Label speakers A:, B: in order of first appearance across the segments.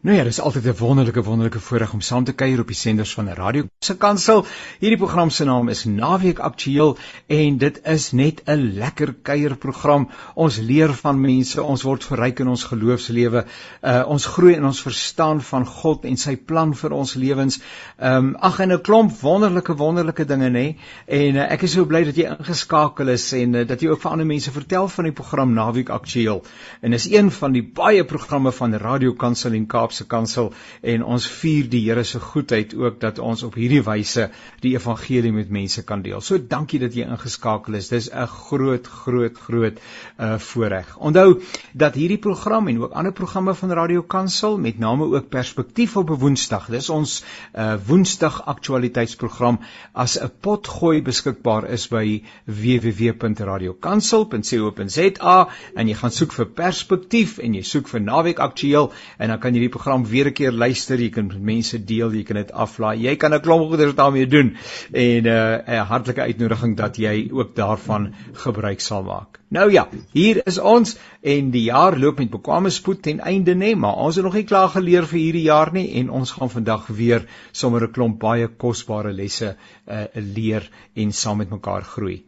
A: Nou ja, dis altyd 'n wonderlike wonderlike voorreg om saam te kuier op die senders van 'n radio se kansel. Hierdie program se naam is Naweek Aktueel en dit is net 'n lekker kuierprogram. Ons leer van mense, ons word verryk in ons geloofslewe. Uh ons groei in ons verstaan van God en sy plan vir ons lewens. Ehm um, ag en 'n klomp wonderlike wonderlike dinge nê. En uh, ek is so bly dat jy ingeskakel is en uh, dat jy ook vir ander mense vertel van die program Naweek Aktueel. En is een van die baie programme van Radio Kansel en Kaap Kaapse Kansel en ons vier die Here se goedheid ook dat ons op hierdie wyse die evangelie met mense kan deel. So dankie dat jy ingeskakel is. Dis 'n groot groot groot uh voorreg. Onthou dat hierdie program en ook ander programme van Radio Kansel met name ook Perspektief op 'n Woensdag. Dis ons uh Woensdag aktualiteitsprogram as 'n potgooi beskikbaar is by www.radiokansel.co.za en jy gaan soek vir Perspektief en jy soek vir Naweek Aktueel en dan kan jy die program weer 'n keer luister, jy kan met mense deel, jy kan dit aflaai. Jy kan 'n klomp goeders daarmee doen en uh, 'n hartlike uitnodiging dat jy ook daarvan gebruik sal maak. Nou ja, hier is ons en die jaar loop met bekwame spoed ten einde nê, maar ons het nog nie klaar geleer vir hierdie jaar nie en ons gaan vandag weer sommer 'n klomp baie kosbare lesse uh, leer en saam met mekaar groei.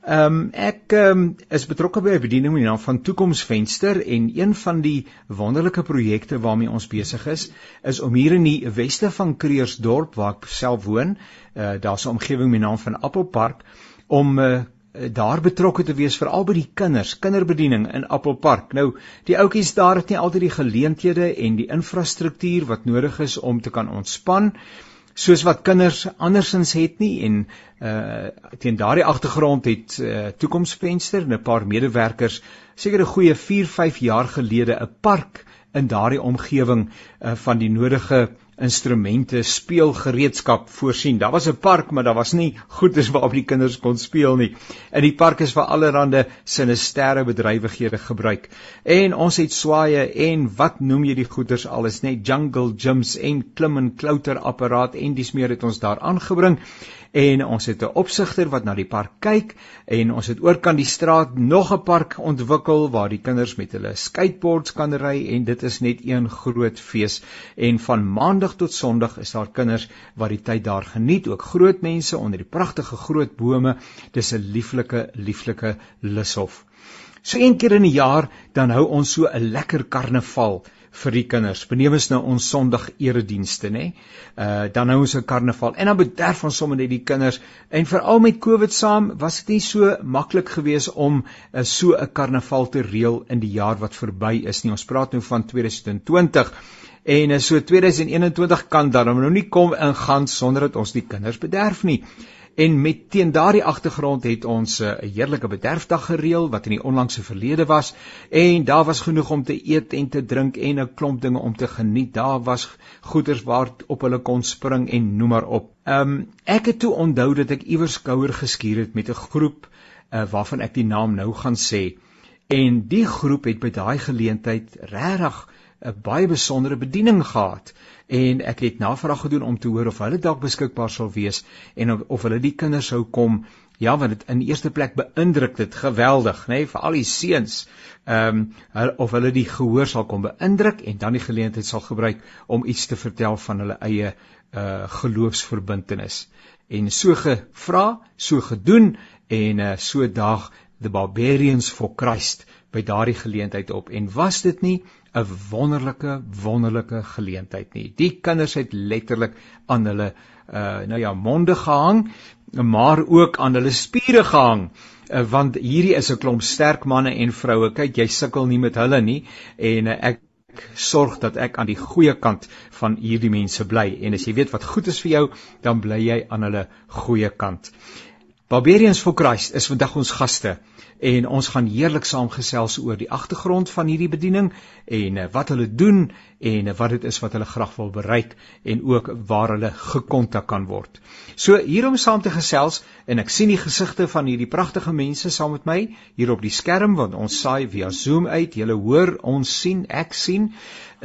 A: Ehm um, ek um, is betrokke by 'n bediening met die naam van Toekomsvenster en een van die wonderlike projekte waarmee ons besig is, is om hier in die weste van Kreersdorp waar ek self woon, uh, daar's 'n omgewing met die naam van Appelpark om uh, daar betrokke te wees veral by die kinders, kinderbediening in Appelpark. Nou, die ouetjies daar het nie altyd die geleenthede en die infrastruktuur wat nodig is om te kan ontspan soos wat kinders andersins het nie en uh teen daardie agtergrond het uh toekomsvenster en 'n paar medewerkers seker 'n goeie 4, 5 jaar gelede 'n park in daardie omgewing uh van die nodige instrumente, speelgereedskap voorsien. Daar was 'n park, maar daar was nie goedes waarop die kinders kon speel nie. In die park is vir allerlei sinistere bedrywighede gebruik. En ons het swaaye en wat noem jy die goeders alles, net jungle gyms en klim en klouter apparaat en dis meer het ons daar aangebring en ons het 'n opsigter wat na die park kyk en ons het oorkant die straat nog 'n park ontwikkel waar die kinders met hulle skateboards kan ry en dit is net een groot fees. En van maandag tot sonderdag is daar kinders wat die tyd daar geniet. Ook groot mense onder die pragtige groot bome. Dis 'n lieflike lieflike lushof so een keer in 'n jaar dan hou ons so 'n lekker karnaval vir die kinders. Benewens nou ons Sondag eredienste, nê. Uh dan nou ons 'n karnaval en dan bederf ons sommer net die kinders. En veral met Covid saam was dit nie so maklik geweest om uh, so 'n karnaval te reël in die jaar wat verby is nie. Ons praat nou van 2020. En uh, so 2021 kan dan nou nie kom en gaan sonder dat ons die kinders bederf nie. En met teen daardie agtergrond het ons eh, 'n heerlike bederfdag gereël wat in die onlangse verlede was en daar was genoeg om te eet en te drink en 'n klomp dinge om te geniet. Daar was goeders waar op hulle kon spring en noem maar op. Um, ek het toe onthou dat ek iewers skouer geskuur het met 'n groep uh, waarvan ek die naam nou gaan sê. En die groep het by daai geleentheid regtig 'n baie besondere bediening gehad en ek het navraag gedoen om te hoor of hulle dalk beskikbaar sal wees en of, of hulle die kinders sou kom. Ja want dit in eerste plek beïndruk dit geweldig nê nee, vir al die seuns ehm um, of hulle die gehoor sal kom beïndruk en dan die geleentheid sal gebruik om iets te vertel van hulle eie uh geloofsverbintenis. En so gevra so gedoen en uh, so daag the barbarians for Christ by daardie geleentheid op. En was dit nie 'n wonderlike wonderlike geleentheid nie. Die kinders het letterlik aan hulle uh nou ja monde gehang, maar ook aan hulle spiere gehang uh, want hierdie is 'n klomp sterk manne en vroue. Kyk, jy sukkel nie met hulle nie en uh, ek sorg dat ek aan die goeie kant van hierdie mense bly en as jy weet wat goed is vir jou, dan bly jy aan hulle goeie kant. Barbarians for Christ is vandag ons gaste en ons gaan heerlik saamgesels oor die agtergrond van hierdie bediening en eh, wat hulle doen en eh, wat dit is wat hulle graag wil bereik en ook waar hulle gekontak kan word. So hierom saam te gesels en ek sien die gesigte van hierdie pragtige mense saam met my hier op die skerm want ons saai via Zoom uit. Julle hoor, ons sien, ek sien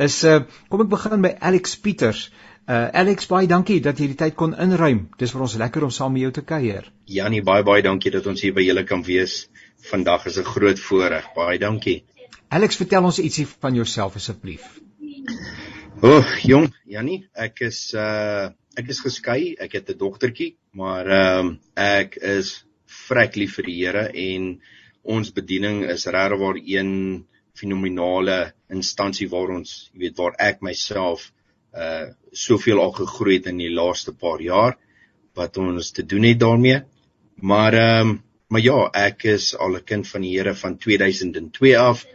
A: is uh, kom ek begin by Alex Pieters. Uh Alex baie dankie dat jy die tyd kon inruim. Dis vir ons lekker om saam met jou te kuier.
B: Janie baie baie dankie dat ons hier by julle kan wees vandag is 'n groot voorreg. Baie dankie.
A: Alex, vertel ons ietsie van jouself asseblief.
B: O, oh, jong, Jannie, ek is uh ek is geskei, ek het 'n dogtertjie, maar ehm um, ek is vrek lief vir die Here en ons bediening is regtig waar een fenominale instansie waar ons, jy weet, waar ek myself uh soveel al gegroei het in die laaste paar jaar wat ons te doen het daarmee. Maar ehm um, maar ja, ek is al 'n kind van die Here van 2002 af.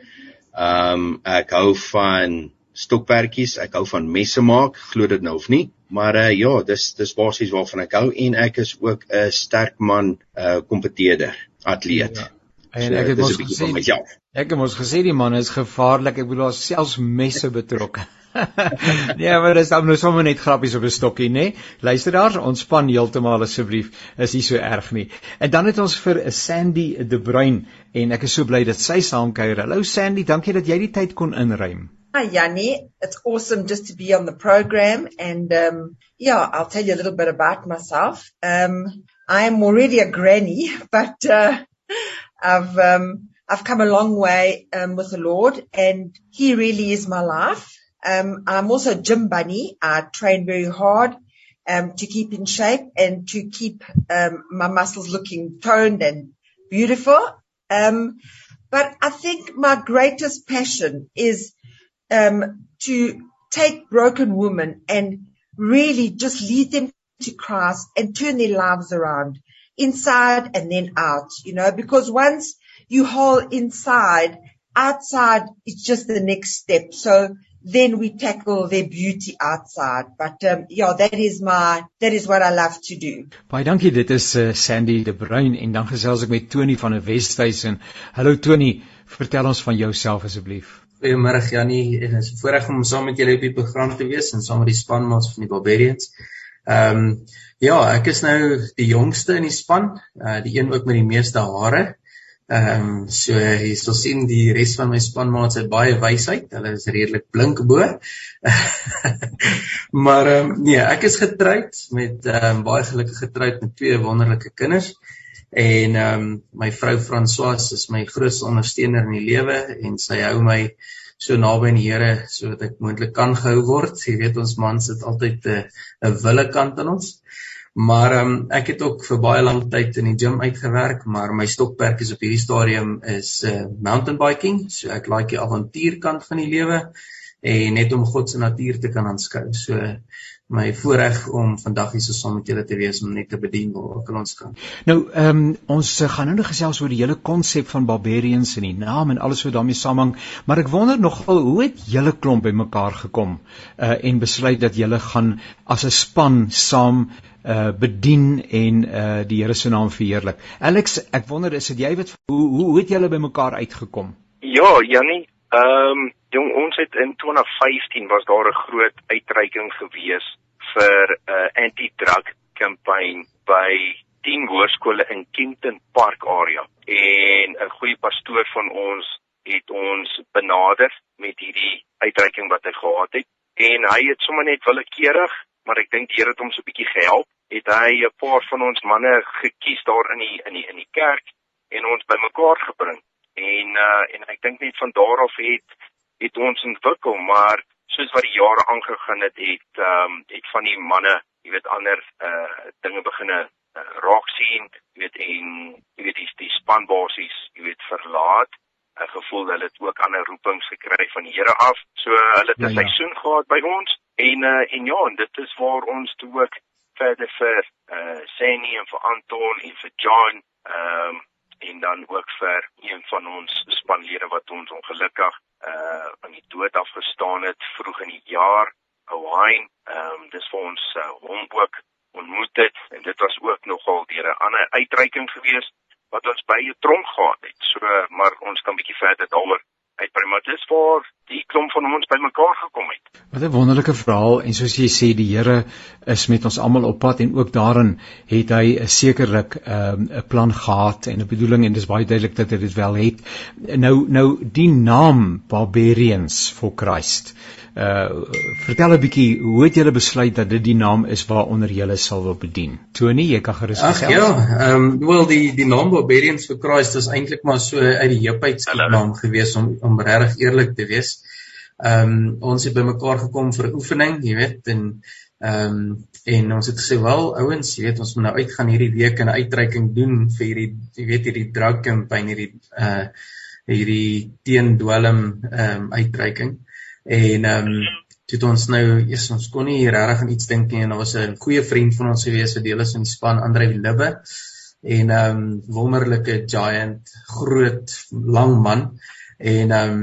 B: Ehm um, ek hou van stokperdjies. Ek hou van messe maak, glo dit nou of nie. Maar uh, ja, dis dis basies waarvan ek hou en ek is ook 'n sterk man, 'n uh, eh, kompeteerder, atleet. Ja.
A: En ek het mos gesê ek het mos gesê die man is gevaarlik. Ek bedoel daar's selfs messe betrokke. nee, maar dis nou sommer net grappies op 'n stokkie, nê? Nee? Luister daar, ontspan heeltemal asseblief. Is nie so erg nie. En dan het ons vir Sandy De Bruin en ek is so bly dat sy saamkuier. Hallo Sandy, dankie dat jy die tyd kon inruim.
C: Hi, Yanni. It's awesome just to be on the program. And um, yeah, I'll tell you a little bit about myself. Um, I am already a granny, but uh, I've um, I've come a long way um, with the Lord, and He really is my life. Um, I'm also a gym bunny. I train very hard um, to keep in shape and to keep my muscles looking toned and beautiful. but I think my greatest passion is um, to take broken women and really just lead them to Christ and turn their lives around inside and then out, you know, because once you whole inside, outside is just the next step. So then we tackle their beauty outside. But um, yeah, that is my that is what I love to do.
A: Baie dankie. Dit is uh, Sandy De Bruin en dan gesels ek met Tony van die Wesduisen. Hallo Tony, vertel ons van jouself asseblief.
D: Goeiemôre Jannie, en dit is 'n voorreg om saam met julle op die program te wees en saam met die spanmaats van die Barbarians. Ehm um, ja, ek is nou die jongste in die span, uh die een ook met die meeste hare. Ehm um, so jy sal sien die res van my spanmaats het baie wysheid. Hulle is redelik blink bo. maar ehm um, nee, ek is getroud met ehm um, baie gelukkig getroud met twee wonderlike kinders en ehm um, my vrou Françoise is my grootste ondersteuner in die lewe en sy hou my so naby aan die Here sodat ek moontlik kan gehou word. Jy weet ons mans het altyd 'n 'n wille kant aan ons. Maar um, ek het ook vir baie lank tyd in die gym uitgewerk, maar my stokperk is op hierdie stadium is uh, mountain biking. So ek like die avontuurkant van die lewe en net om God se natuur te kan aanskou. So my voorreg om vandag hier so saam met julle te wees om net te bedien waar ook al ons kan.
A: Nou, ehm um, ons eh, gaan nou nog gesels oor die hele konsep van barbarians en die naam en alles wat daarmee saamhang, maar ek wonder nogal hoe het julle klomp bymekaar gekom uh en besluit dat julle gaan as 'n span saam uh bedien en uh die Here se naam verheerlik. Alex, ek wonder is dit jy wat hoe hoe het julle bymekaar uitgekom?
E: Ja, Jannie, ehm um, jong ons het in 2015 was daar 'n groot uitreiking gewees vir 'n uh, anti-drug kampanje by 10 hoërskole in Kenton Park area. En 'n goeie pastoor van ons het ons benader met hierdie uitreiking wat hy gehad het. En hy het sommer net willekeurig maar ek dink die Here het hom so 'n bietjie gehelp het hy 'n paar van ons manne gekies daar in die in die in die kerk en ons bymekaar gebring. En uh, en ek dink net van daar af het het ons ontwikkel maar soos wat die jare aangegaan het het ehm um, het van die manne jy weet ander uh dinge begine uh, raak sien jy weet en jy weet die, die span basies jy weet verlaat uh, gevoel hulle het ook ander roepings gekry van die Here af so uh, hulle het 'n ja, ja. seisoen gehad by ons en uh, en ja en dit is waar ons toe ook verder vir uh Seni en vir Anton en vir John ehm um, en dan ook vir een van ons spanlede wat ons ongelukkig uh aan die dood afgestaan het vroeg in die jaar, Owain. Ehm um, dis vir ons uh, hom ook ontmoet het en dit was ook nogal deur 'n ander uitreiking gewees wat ons by 'n tronk gehad het. So maar ons kan bietjie verder daaroor uitbrei maar dis waar die klomp van ons bymekaar gekom het.
A: Wat 'n wonderlike verhaal en soos jy sê die Here is met ons almal op pad en ook daarin het hy 'n sekerlik 'n um, 'n plan gehad en 'n bedoeling en dis baie duidelik dat hy dit wel het. Nou nou die naam Barbarians for Christ. Uh vertel 'n bietjie hoe het julle besluit dat dit die naam is waaronder julle sal wil bedien? Tony, jy kan gerus
D: gesels. Ag ja, ehm um, wel die die naam Barbarians for Christ is eintlik maar so uit die heupheid se naam gewees om om regtig eerlik te wees. Ehm um, ons het bymekaar gekom vir 'n oefening, jy weet, en ehm um, en ons het gesê, "Wel, ouens, jy weet, ons moet nou uitgaan hierdie week en 'n uitreiking doen vir hierdie jy weet hierdie drug campaign hierdie uh hierdie teendwelm ehm um, uitreiking." En ehm um, het ons nou eers ons kon nie regtig aan iets dink nie en daar was 'n goeie vriend van ons gewees wat deel is in die span, Andre Libbe en ehm um, wonderlike giant, groot, lang man en ehm um,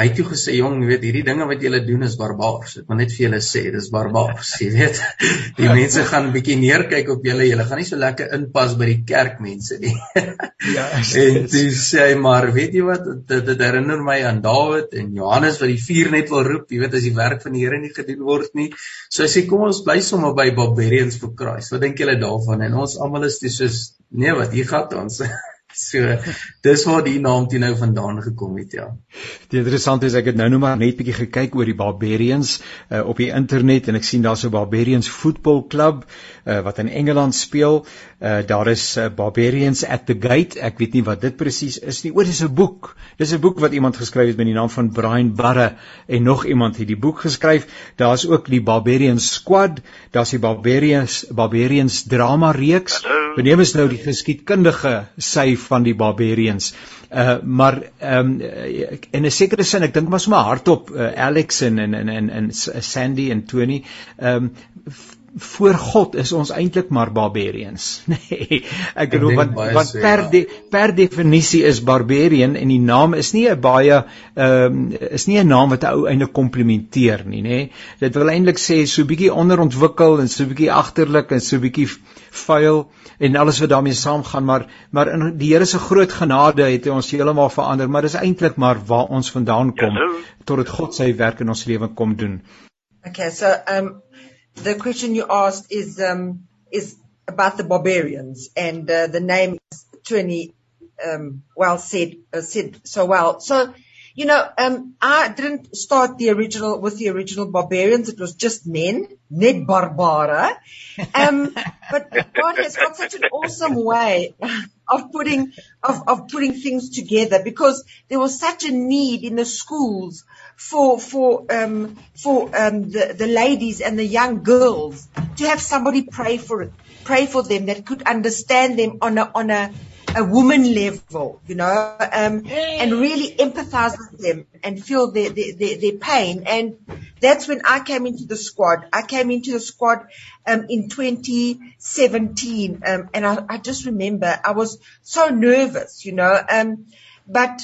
D: hy het toe gesê jong jy weet hierdie dinge wat julle doen is barbaars. Ek wil net vir julle sê dis barbaars jy weet. Die mense gaan bietjie neerkyk op julle. Julle gaan nie so lekker inpas by die kerk mense nie. Ja en dis sê hy maar weet jy wat? Dit, dit herinner my aan Dawid en Johannes wat die vuur net wil roep. Jy weet as die werk van die Here nie gedoen word nie. So hy sê kom ons bly sommer by barbarians for Christ. Wat dink julle daarvan? En ons almal is dis soos nee wat hier gaan ons So dis waar die naam toe nou vandaan gekom het ja.
A: Die interessant is ek het nou nou maar net bietjie gekyk oor die Barbarians uh, op die internet en ek sien daar's 'n Barbarians voetbalklub uh, wat in Engeland speel. Uh, daar is uh, Barbarians at the Gate. Ek weet nie wat dit presies is nie. O, dis 'n boek. Dis 'n boek wat iemand geskryf het met die naam van Brian Barre en nog iemand het die boek geskryf. Daar's ook die Barbarians Squad. Daar's die Barbarians Barbarians drama reeks. Beneem is nou die geskiedkundige sy van die Barbarians. Uh maar ehm um, in 'n sekere sin ek dink maar sommer hardop uh, Alex en en en en Sandy en Tony ehm um, voor God is ons eintlik maar barbarians. Nê nee, ek bedoel want want per de, per definisie is barbarian en die naam is nie 'n baie ehm um, is nie 'n naam wat 'n ou eintlik komplimenteer nie nê nee. dit wil eintlik sê so bietjie onderontwikkel en so bietjie agterlik en so bietjie vuil en alles wat daarmee saamgaan maar maar in die Here se groot genade het hy ons heeltemal verander maar dis eintlik maar waar ons vandaan kom totdat God sy werk in ons lewe kom doen.
C: Okay so um the question you asked is um, is about the barbarians, and uh, the name is Tony um, well said uh, said so well. So you know, um, I didn't start the original with the original barbarians. It was just men, Ned Barbara. Um, but God has got such an awesome way of putting of, of putting things together because there was such a need in the schools for for um, for um, the the ladies and the young girls to have somebody pray for it, pray for them that could understand them on a on a a woman level, you know, um, and really empathize with them and feel their, their, their, their, pain. And that's when I came into the squad. I came into the squad um, in 2017, um, and I, I, just remember I was so nervous, you know, um, but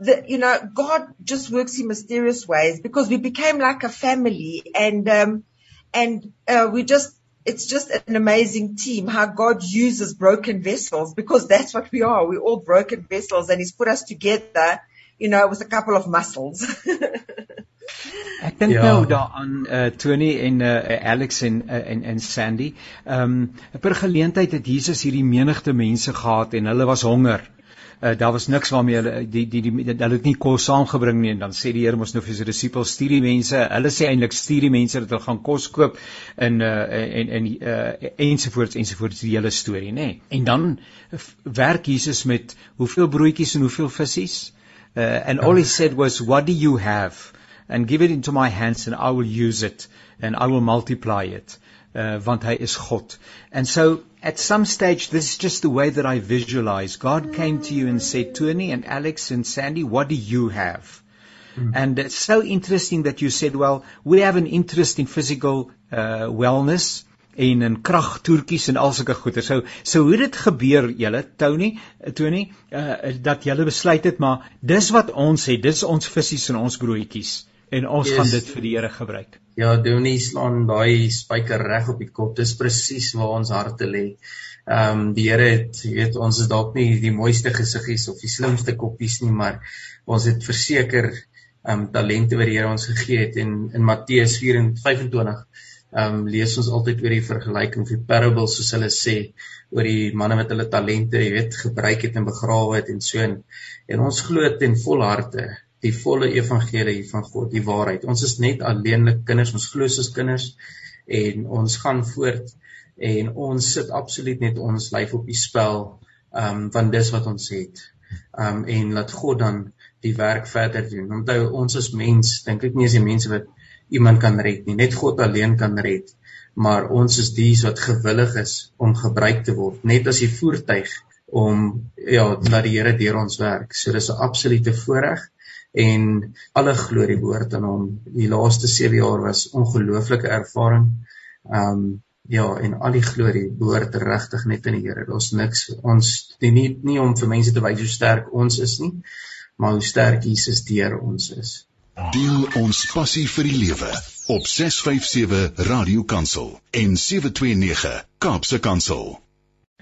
C: the, you know, God just works in mysterious ways because we became like a family and, um, and, uh, we just, it's just an amazing team how God uses broken vessels because that's what we are. We're all broken vessels and he's put us together, you know, with a couple of muscles.
A: Ek dink ja. nou daaraan uh, Tony en uh, Alex en uh, en en Sandy. Ehm um, per geleentheid het Jesus hierdie menigte mense gehad en hulle was honger uh, daar was niks waarmee hulle die die die hulle het nie kos saamgebring nie en dan sê die Here mos nou vir sy disippels stuur die mense. Hulle sê eintlik stuur die mense dat hulle gaan kos koop in uh, en en uh, ensovoorts ensovoorts die hele storie nê. En dan werk Jesus met hoeveel broodjies en hoeveel visse? Uh, and all he said was what do you have? And give it into my hands and I will use it and I will multiply it uh, want hy is God. And so at some stage this is just the way that I visualize. God came to you and said, Tony and Alex and Sandy, what do you have? Mm. And it's so interesting that you said, well, we have an interest in physical uh, wellness en in kragtoertjies en al sulke goeie. So so hoe dit gebeur julle Tony Tony uh, dat julle besluit het maar dis wat ons het, dis ons visies en ons broodjies en ons yes. gaan dit vir die Here gebruik.
D: Ja, Donie slaan daai spyker reg op die kop. Dis presies waar ons harte lê. Ehm um, die Here het, jy weet, ons is dalk nie die mooiste gesiggies of die slimste koppies nie, maar ons het verseker ehm um, talente wat die Here ons gegee het en in Matteus 4:25 ehm um, lees ons altyd oor die vergelyking of die parables soos hulle sê oor die manne wat hulle talente, jy weet, gebruik het en begrawe het en so en, en ons glo ten volle harte die volle evangelie van God, die waarheid. Ons is net alleenlik kinders, ons glo soos kinders en ons gaan voort en ons sit absoluut net ons lyf op die spel, ehm um, want dis wat ons het. Ehm um, en laat God dan die werk verder doen. Onthou ons as mens, dink ek nie as die mense wat iemand kan red nie, net God alleen kan red. Maar ons is dies wat gewillig is om gebruik te word, net as die voertuig om ja, dat die Here deur ons werk. So dis 'n absolute voorreg en alle glorie behoort aan hom. Die laaste 7 jaar was ongelooflike ervaring. Ehm um, ja, en al die glorie behoort regtig net aan die Here. Daar's niks ons nie, nie nie om vir mense te wys hoe sterk ons is nie, maar hoe sterk Jesus deur ons is.
F: Deel ons passie vir die lewe op 657 Radio Kansel en 729 Kaapse Kansel.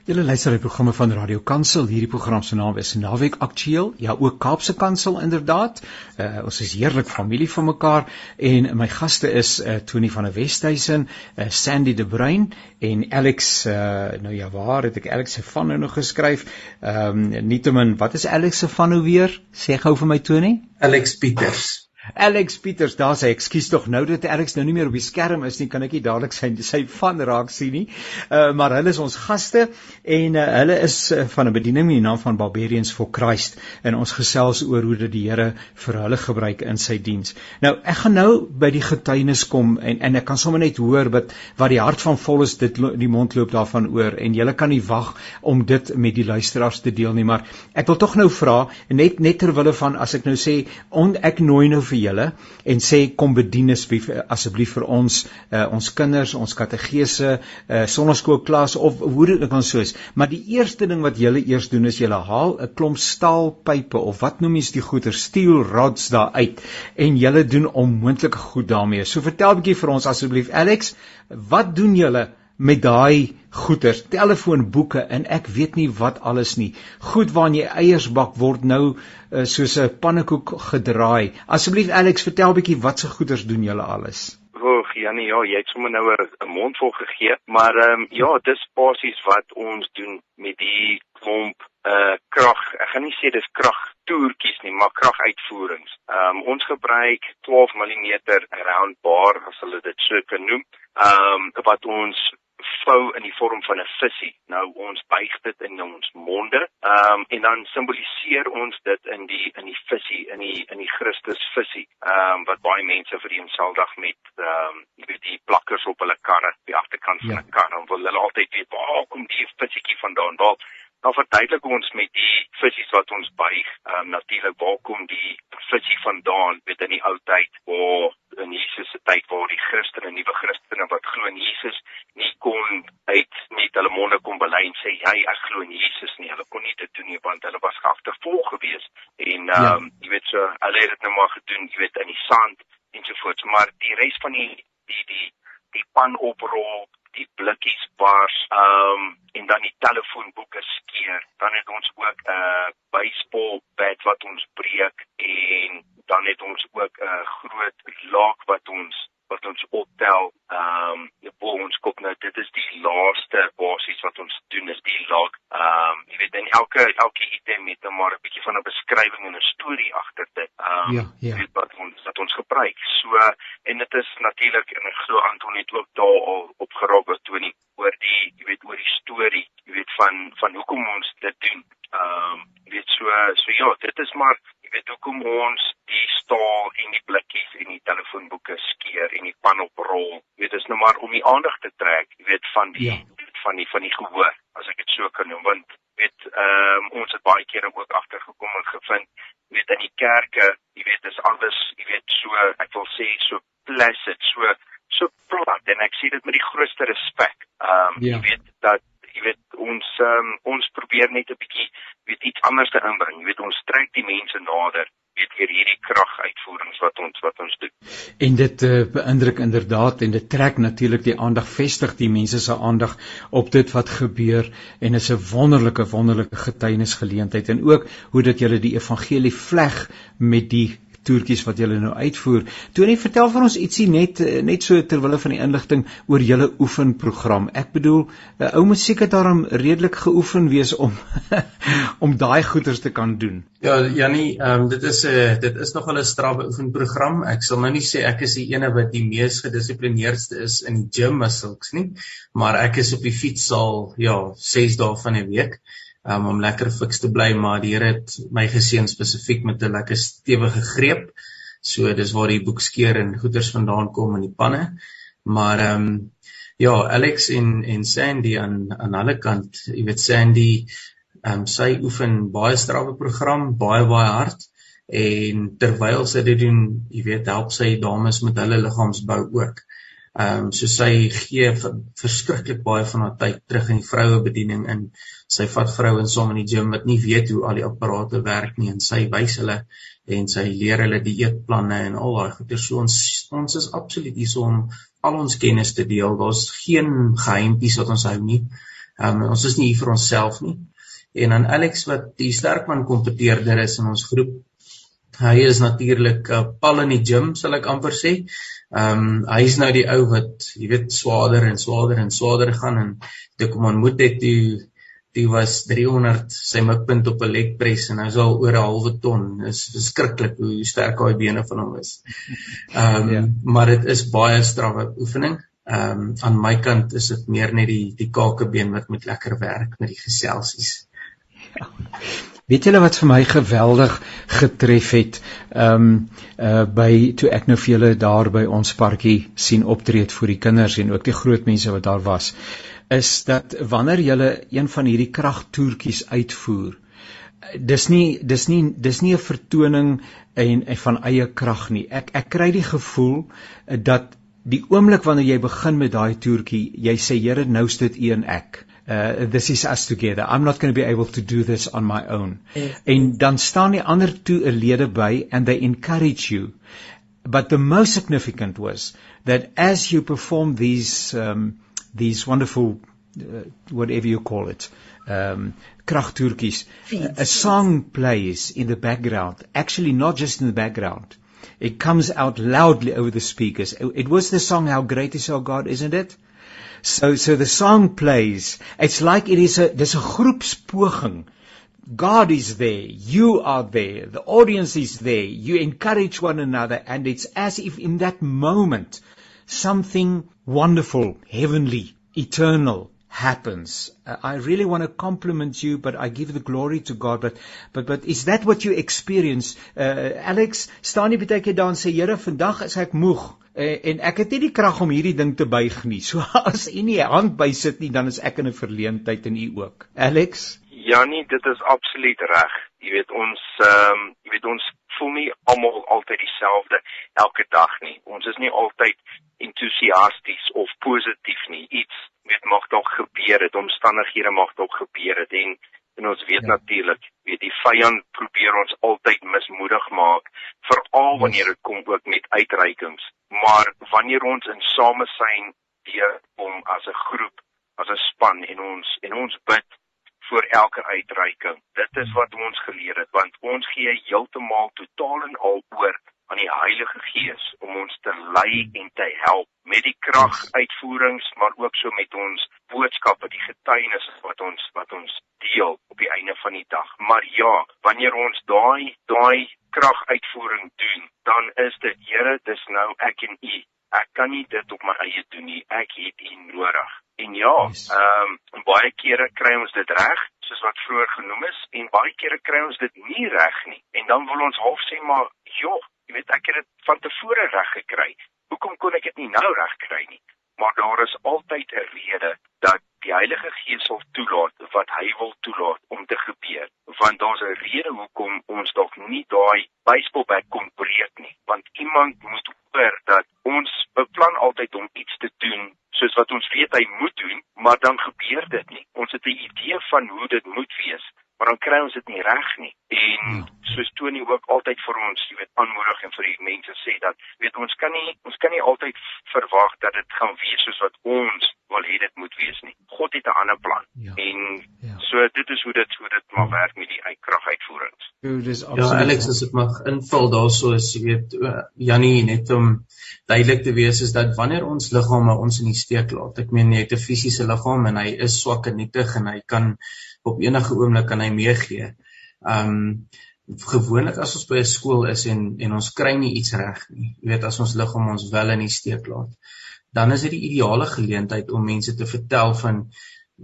A: Julle luister die programme van Radio Kansel. Hierdie program se naam is Naweek Aktueel. Ja, ook Kaapse Kansel inderdaad. Uh, ons is heerlik familie van mekaar en my gaste is uh, Tony van der Westhuizen, uh, Sandy De Bruin en Alex uh, nou ja, waar het ek Alex se van nou nog geskryf? Ehm um, nietemin, wat is Alex se van nou weer? Sê gou vir my Tony.
D: Alex Pieters.
A: Alex Pieters, daar sê ek, ekskuus tog nou dat Alex nou nie meer op die skerm is nie, kan ek nie dadelik sy sy van raak sien nie. Uh maar hulle is ons gaste en uh, hulle is uh, van 'n bediening met die naam van Barbarians for Christ en ons gesels oor hoe dit die Here vir hulle gebruik in sy diens. Nou, ek gaan nou by die getuienis kom en en ek kan sommer net hoor wat wat die hart van vol is dit die mond loop daarvan oor en julle kan nie wag om dit met die luisteraars te deel nie, maar ek wil tog nou vra net net ter wille van as ek nou sê on, ek nooi nou vir vir julle en sê kom bedien asseblief asseblief vir ons uh, ons kinders, ons kategese, uh, sonnaskoolklas of hoe dit ook al so is. Maar die eerste ding wat julle eers doen is julle haal 'n klomp staalpype of wat noem jy die goeder steel rods daar uit en julle doen onmoontlike goed daarmee. So vertel 'n bietjie vir ons asseblief Alex, wat doen julle met daai goeder, telefoonboeke en ek weet nie wat alles nie. Goed waarin jy eiers bak word nou uh, soos 'n pannekoek gedraai. Asseblief Alex, vertel bietjie wat se goeders doen julle alles?
E: Oeg, Janie, ja, jy het sommer nou 'n mondvol gegee, maar ehm um, ja, dis basies wat ons doen met die klomp uh krag. Ek gaan nie sê dis krag toertjies nie, maar kraguitvoerings. Ehm um, ons gebruik 12 mm round bar as hulle dit so kan noem. Ehm um, wat ons vou in die vorm van 'n visie. Nou ons buig dit in ons monde, ehm um, en dan simboliseer ons dit in die in die visie, in die in die Christus visie. Ehm um, wat baie mense vereenseldig met ehm um, jy weet die plakkers op hulle karre, die agterkant van 'n ja. kar, dan wil hulle altyd weet waar kom die visietjie vandaan? Waar dan verduidelik ons met die visies wat ons buig, ehm um, natuurlik waar kom die visie vandaan, weet in die ou tyd waar in Jesus se tyd waar die Christene, nuwe Christene wat glo in Jesus, nie kon uit met hulle monde kom bely en sê hy ek glo in Jesus nie. Hulle kon nie dit doen nie want hulle was agtervolg gewees. En ja. ehm ja. um, jy weet so hulle het dit nou maar gedoen, jy weet in die sand ensovoorts, maar die res van die die die die pan oprol die blikkies bars ehm um, en dan die telefoonboeke skeer dan het ons ook 'n uh, baseball bat wat ons breek en dan het ons ook 'n uh, groot laak wat ons wat ons optel ehm um, bo ons kop nou dit is die laaste basies wat ons doen is die laak ehm um, jy weet in elke elke item het dan maar 'n bietjie van 'n beskrywing en 'n storie agter dit ehm um, ja, ja. weet wat ons wat ons gebruik so en dit is natuurlik en ek glo Anton het ook daar al opgeraak wat toe nie oor die jy weet oor die storie jy weet van van hoekom ons dit doen ehm um, weet so so ja dit is maar jy weet hoekom ons die staal en die blikkies en die telefoonboeke skeer en die pan oprol. Jy weet, dit is nou maar om die aandag te trek, jy weet, van die ja. van die van die gehoor, as ek dit so kan noem, want weet ehm um, ons het baie kere ook agtergekom en gevind, jy weet in die kerke, jy weet, is alles, jy weet, so ek wil sê so placid, so so plat en ek sê dit met die grootste respek. Ehm um, ja. jy weet dat jy weet ons um, ons probeer net 'n bietjie weet iets anders te inbring. Jy weet ons trek die mense nader weet weer hierdie kraguitvoerings wat ons wat ons doen.
A: En dit uh, beïndruk inderdaad en dit trek natuurlik die aandag vestig die mense se aandag op dit wat gebeur en is 'n wonderlike wonderlike getuienisgeleentheid en ook hoe dit julle die evangelie vleg met die toertjies wat julle nou uitvoer. Tony, vertel vir ons ietsie net eh, net so ter wille van die inligting oor julle oefenprogram. Ek bedoel, 'n uh, ou moet seker daarom redelik geoefen wees om om daai goeders te kan doen.
D: Ja, Jannie, ehm um, dit is 'n uh, dit is nog 'n strawwe oefenprogram. Ek sal nou nie sê ek is die ene wat die mees gedissiplineerdste is in die gym as sulks nie, maar ek is op die fietssaal ja, 6 dae van die week. Um, om lekker fiks te bly, maar die Here het my geseën spesifiek met 'n lekker stewige greep. So dis waar die boekskeer en goeders vandaan kom in die panne. Maar ehm um, ja, Alex en en Sandy aan aan hulle kant, jy weet Sandy, ehm um, sy oefen baie strawwe program, baie baie hard en terwyl sy dit doen, jy weet, help sy dames met hulle liggaamsbou ook. Ehm um, so sy gee verskriklik baie van haar tyd terug in die vroue bediening in. Sy vat vrouens saam in die gym wat nie weet hoe al die apparate werk nie en sy wys hulle en sy leer hulle die eetplanne en al daai goeie. So ons ons is absoluut hier om al ons kennis te deel. Daar's geen geheimpies wat ons hou nie. Ehm um, ons is nie hier vir onsself nie. En dan Alex wat die sterkman kompeteerder is in ons groep, Hy is natuurlik 'n uh, pal in die gym, sal ek amper sê. Ehm um, hy is nou die ou wat, jy weet, swaarder en swaarder en swaarder gaan en toe kom ontmoet het toe die was 300 sy mikpunt op 'n leg press en hy is al oor 'n halwe ton. Is verskriklik hoe sterk hy bene van hom is. Ehm um, ja. maar dit is baie strawwe oefening. Ehm um, aan my kant is dit meer net die die kakebeen wat moet lekker werk met die geselsies.
A: Ja. Weet julle wat vir my geweldig getref het? Ehm um, uh by toe ek nou vir julle daar by ons parkie sien optreed vir die kinders en ook die groot mense wat daar was, is dat wanneer julle een van hierdie kragtoertjies uitvoer, dis nie dis nie dis nie 'n vertoning en, en van eie krag nie. Ek ek kry die gevoel dat die oomblik wanneer jy begin met daai toertjie, jy sê Here, nou's dit een ek uh, this is us together. I'm not going to be able to do this on my own. Yes. En dan staan die ander twee 'n lede by and they encourage you. But the most significant was that as you perform these um, these wonderful uh, whatever you call it um kragtoertjies a song plays in the background actually not just in the background it comes out loudly over the speakers it was the song how great is our god isn't it So so the song plays. It's like it is a there's a groepspoging. God is there, you are there, the audience is there. You encourage one another and it's as if in that moment something wonderful, heavenly, eternal happens. Uh, I really want to compliment you, but I give the glory to God. But, but, but is that what you experience? Uh, Alex, staan nie baie keer daar en sê, Here, vandag is ek moeg uh, en ek het nie die krag om hierdie ding te buig nie. So as u nie hand by sit nie, dan is ek in 'n verleentheid en u ook. Alex?
E: Ja nee, dit is absoluut reg. Jy weet ons ehm um, jy weet ons voel nie almal altyd dieselfde elke dag nie. Ons is nie altyd entoesiasties of positief nie. Iets weet mag dalk gebeur het, omstandighede mag dalk gebeur het en en ons weet ja. natuurlik, weet die vyand probeer ons altyd mismoedig maak, veral wanneer dit kom ook met uitreikings. Maar wanneer ons in samesyn weer om as 'n groep, as 'n span en ons en ons bid vir elke uitreiking. Dit is wat ons geleer het want ons gee heeltemal totaal en al oor aan die Heilige Gees om ons te lei en te help met die kraguitvoerings maar ook so met ons boodskappe die getuienis wat ons wat ons deel op die einde van die dag. Maar ja wanneer ons daai daai kraguitvoering doen dan is dit Here dis nou ek en u. Ek kan nie dit op my eie doen nie. Ek het u nodig. En ja ehm um, baie kere kry ons dit reg soos wat vroeër genoem is en baie kere kry ons dit nie reg nie. En dan wil ons half sê maar joh Jy weet ek het dit van tevore reg gekry. Hoekom kon ek dit nie nou reg kry nie? Maar daar is altyd 'n rede dat die Heilige Gees sal toelaat wat hy wil toelaat om te gebeur. Want daar's 'n rede hoekom ons dalk nie daai baseballbat kon breek nie. Want iemand moet hoor dat ons beplan altyd om iets te doen soos wat ons weet hy moet doen, maar dan gebeur dit nie. Ons het 'n idee van hoe dit moet wees, maar dan kry ons dit nie reg nie. En hmm. soos Tony ook altyd vir ons, jy weet, aanmoedig en vir die mense sê dat weet ons kan nie ons kan nie altyd verwag dat dit gaan wees soos wat ons wil hê dit moet wees nie. God het 'n ander plan. Ja. En ja. so dit is hoe dit hoe dit maar werk met die kraguitvoerings.
D: Ja, dis absoluut. Ja, Alex, as ek mag invul daarso is jy weet Jannie net om duidelik te wees is dat wanneer ons liggame ons in die steek laat. Ek meen jy het 'n fisiese liggaam en hy is swak en nietig en hy kan op enige oomblik kan hy meegee. Um gewoonlik as ons by 'n skool is en en ons kry nie iets reg nie. Jy weet as ons liggaam ons wel in die steek laat, dan is dit die ideale geleentheid om mense te vertel van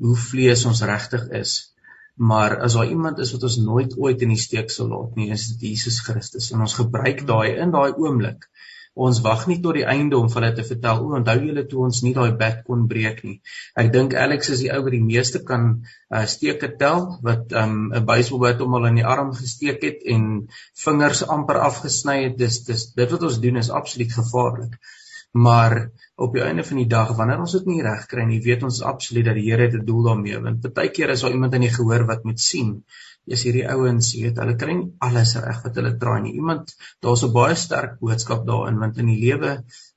D: hoe vlees ons regtig is. Maar as daar iemand is wat ons nooit ooit in die steek sal laat nie, is dit Jesus Christus. En ons gebruik daai in daai oomblik ons wag nie tot die einde om hulle te vertel. O onthou julle toe ons nie daai bed kon breek nie. Ek dink Alex is die ou wat die meeste kan uh, steke tel wat um, 'n um, baseballbat hom al in die arm gesteek het en vingers amper afgesny het. Dis dis dit wat ons doen is absoluut gevaarlik. Maar op die einde van die dag wanneer ons dit nie reg kry nie weet ons absoluut dat die Here 'n doel daarmee. Want baie keer is daar iemand in die gehoor wat moet sien is hierdie ouens, jy weet, hulle kry nie alles reg wat hulle draai nie. Iemand, daar's 'n baie sterk boodskap daarin want in die lewe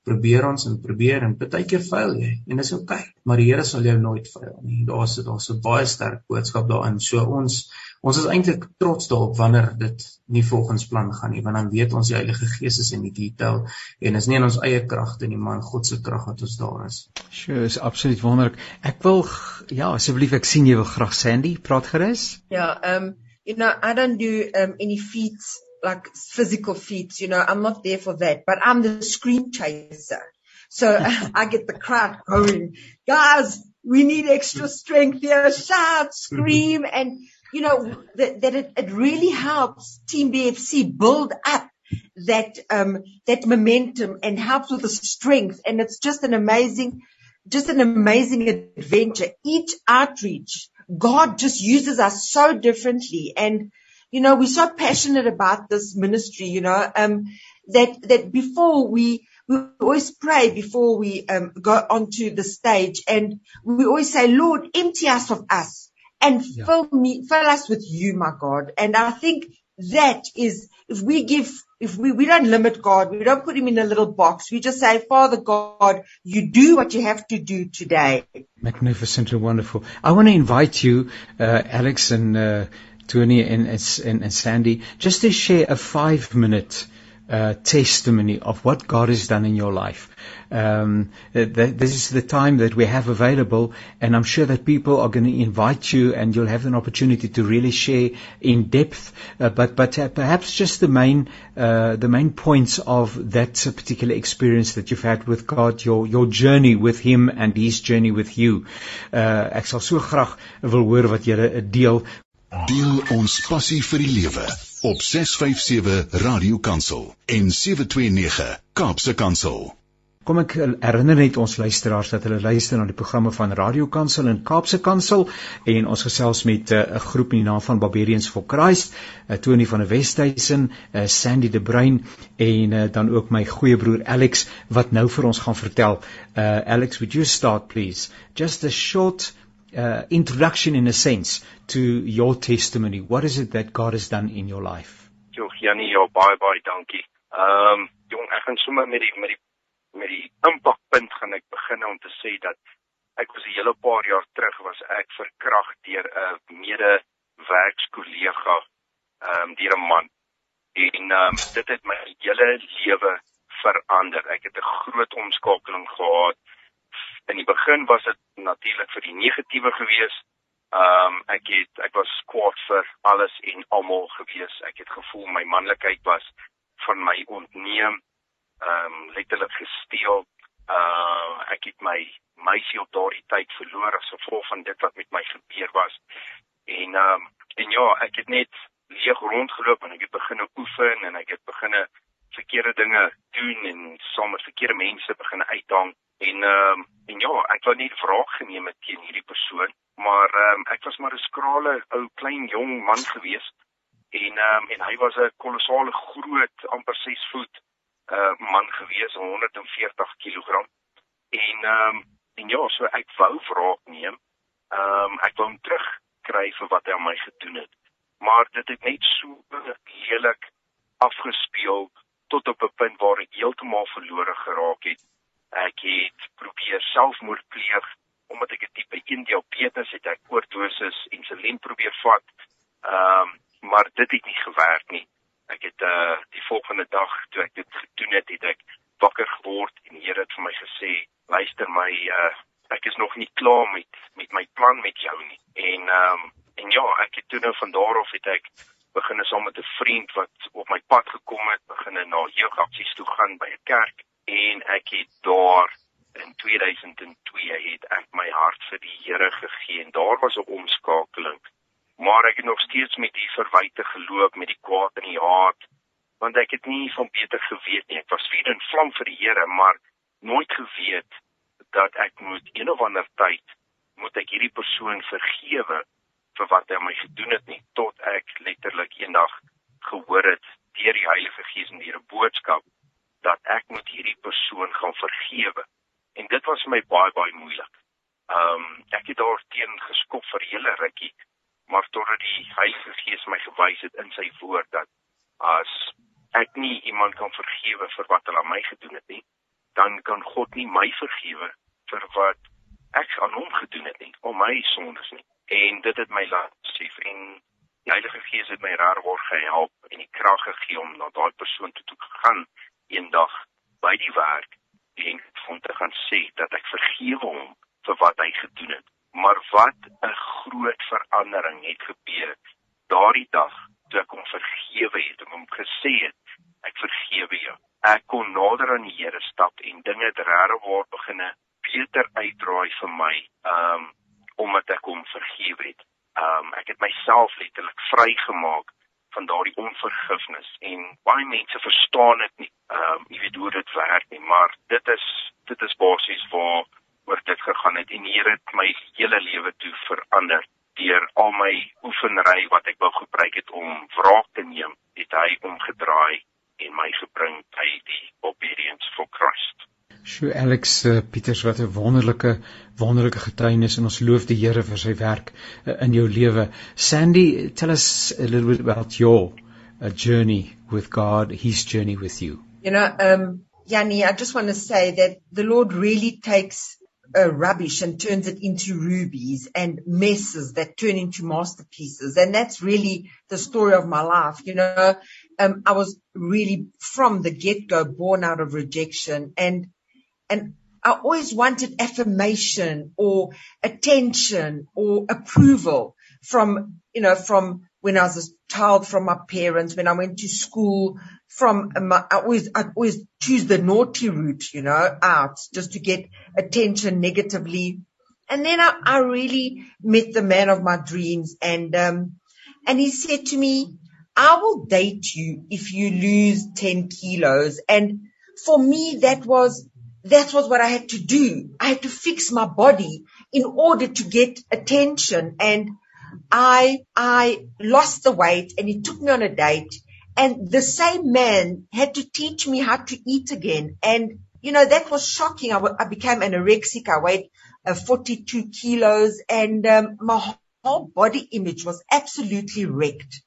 D: probeer ons en probeer en baie keer faal jy en dis oukei, okay, maar die Here sal jou nooit faal nie. Daar's daar's 'n baie sterk boodskap daarin. So ons ons is eintlik trots daarop wanneer dit nie volgens plan gaan nie, want dan weet ons die Heilige Gees is in die detail en is nie in ons eie kragte nie, maar in God se krag wat ons daar is.
A: Sjoe, is absoluut wonderlik. Ek wil ja, asseblief ek sien jy wil graag Sandy praat gerus.
C: Ja, ehm um, you know, I don't do um, any feats like physical feats, you know, I'm not there for that, but I'm the scream chaser. So I get the crowd going, guys, we need extra strength here, shout, scream, and you know, that, that it, it really helps Team BFC build up that, um, that momentum and helps with the strength. And it's just an amazing, just an amazing adventure. Each outreach God just uses us so differently. And, you know, we're so passionate about this ministry, you know, um, that, that before we, we always pray before we um, go onto the stage and we always say, Lord, empty us of us and yeah. fill me, fill us with you, my God. And I think that is, if we give if we, we don't limit God, we don't put him in a little box. We just say, Father God, you do what you have to do today.
A: Magnificent and wonderful. I want to invite you, uh, Alex and uh, Tony and, and, and Sandy, just to share a five minute uh, testimony of what God has done in your life. Um, th- this is the time that we have available, and I'm sure that people are going to invite you, and you'll have an opportunity to really share in depth. Uh, but but uh, perhaps just the main uh, the main points of that particular experience that you've had with God, your your journey with Him and His journey with you. Uh, ek sal so graag wil hoor wat deel.
F: Deel ons passie vir die lewe op 657 Radio Kansel en 729 Kaapse Kansel.
A: Kom ek herinner net ons luisteraars dat hulle luister na die programme van Radio Kansel en Kaapse Kansel en ons gesels met eh, 'n uh, groep in die naam van Barbarians for Christ, uh, Tony van der Westhuizen, uh, Sandy De Bruin en uh, dan ook my goeie broer Alex wat nou vir ons gaan vertel. Uh, Alex, would you start please? Just a short uh, introduction in a sense to your testimony. What is it that God has done in your life?
E: Jo, Janie, ja, baie baie dankie. Ehm, um, jong, ek gaan sommer met die met die met die impakpunt gaan ek begin om te sê dat ek was 'n hele paar jaar terug was ek verkragt deur 'n mede werkskollega, ehm, um, deur 'n man. En ehm um, dit het my hele lewe verander. Ek het 'n groot omskakeling gehad in die begin was dit natuurlik vir die negatiewe gewees. Ehm um, ek het ek was kwaad vir alles en almal gewees. Ek het gevoel my manlikheid was van my ontneem. Ehm um, letterlik gesteel. Uh ek het my meisie op daardie tyd verloor as gevolg van dit wat met my gebeur was. En ehm um, en ja, ek het net leeg rondgeloop en ek het begin oefen en ek het begin verkeerde dinge doen en saam met verkeerde mense begin uithang En ehm um, en ja, ek wou net vraag geneem het teen hierdie persoon, maar ehm um, ek was maar 'n skrale ou klein jong man gewees en ehm um, en hy was 'n kolossale groot amper 6 voet uh man gewees, 140 kg. En ehm um, en ja, so ek wou wraak neem. Ehm um, ek wou hom terugkry vir wat hy aan my gedoen het. Maar dit het net so lelik afgespeel tot op 'n punt waar ek heeltemal verlore geraak het Ek het probeer selfmoord pleeg omdat ek 'n tipe 1 diabetes het, ek oordosis insulien probeer vat. Ehm um, maar dit het nie gewerk nie. Ek het uh die volgende dag toe ek dit gedoen het, het ek wakker geword en die Here het vir my gesê, luister my uh ek is nog nie klaar met met my plan met jou nie. En ehm um, en ja, ek het toe nou van daar af het ek begin saam met 'n vriend wat op my pad gekom het, begin na jeugaksies toe gaan by 'n kerk en ek het daar in 2002 het ek my hart vir die Here gegee en daar was 'n omskakeling maar ek het nog steeds met die verwyte geloop met die kwaad en die haat want ek het nie van beter geweet nie. Ek was vuur en vlam vir die Here maar nooit geweet dat ek moet een of ander tyd moet ek hierdie persoon vergewe vir wat hy my gedoen het nie tot ek letterlik eendag gehoor het deur die Heilige Gees en deur 'n boodskap dat ek moet hierdie persoon gaan vergewe en dit was vir my baie baie moeilik. Ehm um, ek het daar teen geskop vir hele rukkie maar totdat die Heilige Gees my gewys het in sy woord dat as ek nie iemand kan vergewe vir wat hulle aan my gedoen het nie, dan kan God nie my vergewe vir wat ek aan hom gedoen het nie, om my sondes nie. En dit het my laat sê en die Heilige Gees het my raar word gehelp en die krag gegee om na daai persoon toe te gaan eendag by die werk en om te gaan sê dat ek vergewe hom vir wat hy gedoen het. Maar wat 'n groot verandering het gebeur daardie dag toe ek hom vergewe het en hom gesê het ek vergewe jou. Ek kon nader aan die Here stap en dinge regtig word beginne beter uitdraai vir my, um, omdat ek hom vergewe het. Um, ek het myself letterlik vrygemaak van daardie onvergifnis en baie mense verstaan dit nie. Ehm um, jy weet hoe dit werk nie, maar dit is dit is basies waar oor dit gegaan het en hier het my hele lewe toe verander deur al my oefenry wat ek wou gebruik het om wraak te neem, het hy omgedraai en my gebring by die obedience for Christ.
A: Sjoe Alex uh, Pieters wat 'n wonderlike wonderlike getuienis en ons loof die Here vir sy werk uh, in jou lewe. Sandy, tell us a little bit about your uh, journey with God, his journey with you.
C: You know, um Yanni, I just want to say that the Lord really takes uh, rubbish and turns it into rubies and messes that turn into masterpieces. And that's really the story of my life. You know, um, I was really from the get go born out of rejection and, and I always wanted affirmation or attention or approval from, you know, from when I was a child from my parents, when I went to school, from my, I always, I always choose the naughty route, you know, out just to get attention negatively. And then I, I really met the man of my dreams and, um, and he said to me, I will date you if you lose 10 kilos. And for me, that was, that was what I had to do. I had to fix my body in order to get attention. And I, I lost the weight and he took me on a date and the same man had to teach me how to eat again. And, you know, that was shocking. I, w- I became anorexic. I weighed uh, 42 kilos and um, my whole body image was absolutely wrecked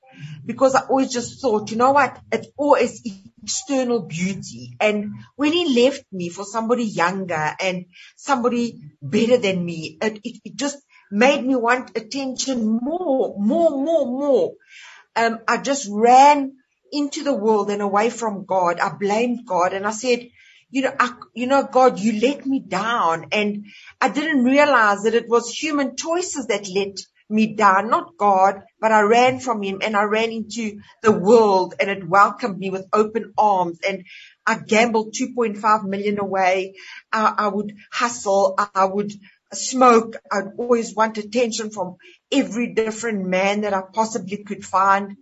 C: because I always just thought, you know what? It's always external beauty. And when he left me for somebody younger and somebody better than me, it, it, it just made me want attention more, more, more, more. Um, I just ran into the world and away from God. I blamed God and I said, you know, I, you know, God, you let me down. And I didn't realize that it was human choices that let me down, not God, but I ran from him and I ran into the world and it welcomed me with open arms and I gambled 2.5 million away. I, I would hustle. I would smoke. I'd always want attention from every different man that I possibly could find.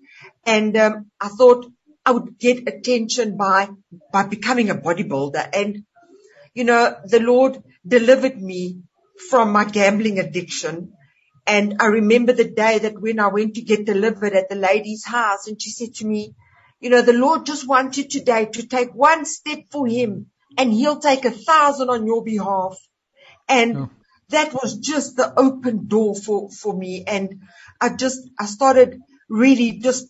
C: And um, I thought I would get attention by by becoming a bodybuilder. And you know, the Lord delivered me from my gambling addiction. And I remember the day that when I went to get delivered at the lady's house, and she said to me, you know, the Lord just wants you today to take one step for Him, and He'll take a thousand on your behalf. And oh. That was just the open door for for me. And I just I started really just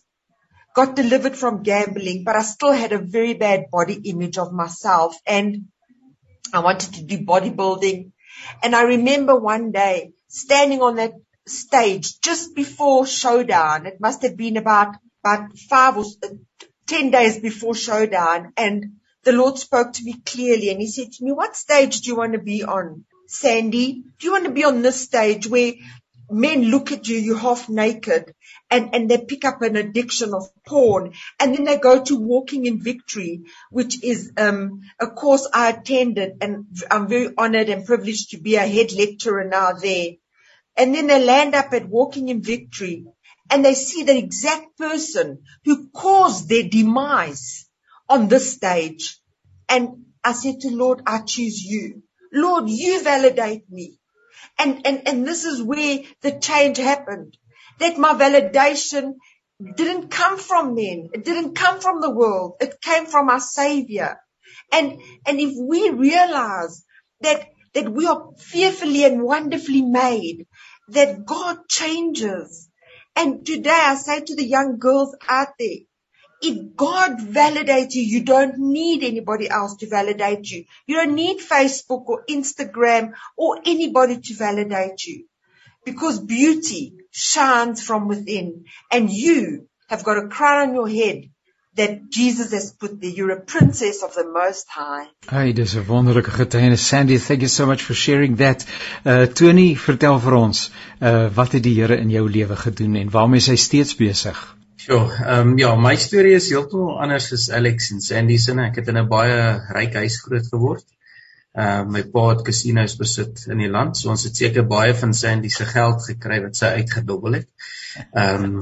C: got delivered from gambling, but I still had a very bad body image of myself and I wanted to do bodybuilding. And I remember one day standing on that stage just before showdown. It must have been about, about five or uh, ten days before showdown. And the Lord spoke to me clearly and he said to me, what stage do you want to be on? Sandy, do you want to be on this stage where men look at you, you're half naked, and, and they pick up an addiction of porn, and then they go to Walking in Victory, which is um, a course I attended, and I'm very honored and privileged to be a head lecturer now there. And then they land up at Walking in Victory, and they see the exact person who caused their demise on this stage. And I said to Lord, I choose you. Lord, you validate me. And, and, and this is where the change happened. That my validation didn't come from men. It didn't come from the world. It came from our savior. And, and if we realize that, that we are fearfully and wonderfully made, that God changes. And today I say to the young girls out there, if God validates you, you don't need anybody else to validate you. You don't need Facebook or Instagram or anybody to validate you. Because beauty shines from within and you have got a crown on your head that Jesus has put there. You're a princess of the Most High.
A: Hey, dis 'n wonderlike getuienis. Sandy, thank you so much for sharing that. Uh Tony, vertel vir ons, uh wat het die Here in jou lewe gedoen en waarmee is hy steeds besig?
D: Ja, ehm um, ja, my storie is heeltemal anders as Alex en Sandy se. Ek het in 'n baie ryk huis groot geword. Ehm uh, my pa het casinos besit in die land, so ons het seker baie van Sandy se geld gekry wat sy uitgedobbel het. Ehm um,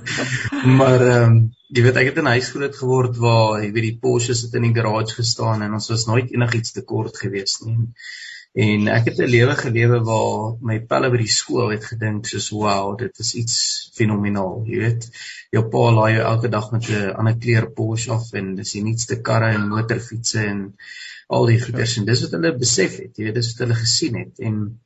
D: maar ehm um, jy weet ek het in 'n huis groot geword waar jy weet die Porsche sit in die garage gestaan en ons was nooit enigiets tekort gewees nie. En ek het 'n lewe gelewe waar my pelle by die skool het gedink soos wow, dit is iets fenomenaal, jy weet. Jou pa laai jou elke dag met 'n ander kleur Porsche af en dis die nuutste karre en motorfietsse en al die goeders en dis wat hulle besef het, jy weet, dis wat hulle gesien het en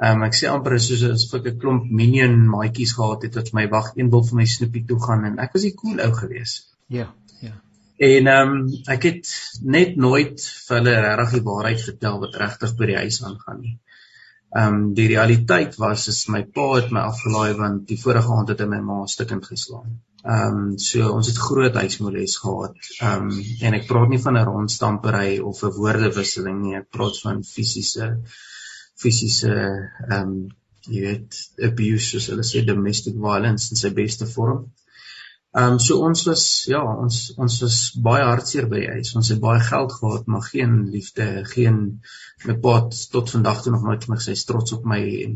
D: Ehm um, ek sê amper soos as ek 'n klomp minion maatjies gehad het wat my wag een wil vir my snoepie toe gaan en ek was die cool ou gewees.
A: Ja, ja.
D: En ehm um, ek het net nooit vir hulle regtig die waarheid vertel wat regtig by die huis aangaan nie. Ehm um, die realiteit was is my pa het my afgelaai want die vorige aand het hy my ma stukkend geslaan. Ehm um, so ons het groot huismoeles gehad. Ehm um, en ek praat nie van 'n rondstampery of 'n woordewisseling nie, ek praat van fisiese fisiese ehm um, jy weet abuse soos hulle sê domestic violence in sy beste vorm. Ehm um, so ons was ja, ons ons was baie hartseer by die huis. Ons het baie geld gehad, maar geen liefde, geen my pa tot vandag toe nog nooit vir my gesê trots op my en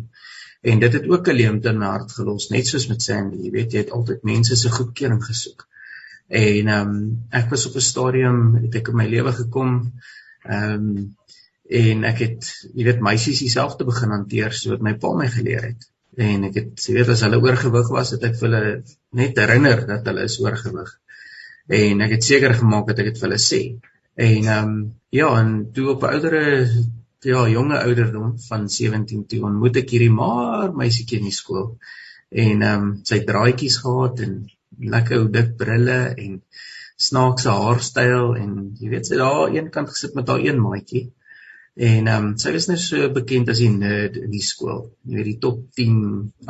D: en dit het ook 'n leemte in my hart gelos, net soos met Sandy, jy weet jy het altyd mense se goedkeuring gesoek. En ehm um, ek was op 'n stadium het ek in my lewe gekom ehm um, en ek het jy weet meisies dieselfde begin hanteer soos my pa my geleer het en ek het weet as hulle oorgewig was het ek vir hulle net herinner dat hulle is oorgewig. En ek het seker gemaak dat ek dit vir hulle sê. En ehm um, ja en toe op 'n oudere ja jonge ouderdom van 17 toe ontmoet ek hierdie maar meisietjie in die skool. En ehm um, sy draaitjies gehad en lekker ou dik brille en snaakse haarstyl en jy weet sy daar aan een kant gesit met haar een maatjie En ehm um, sy was nou so bekend as die nerd in die skool. Jy weet die top 10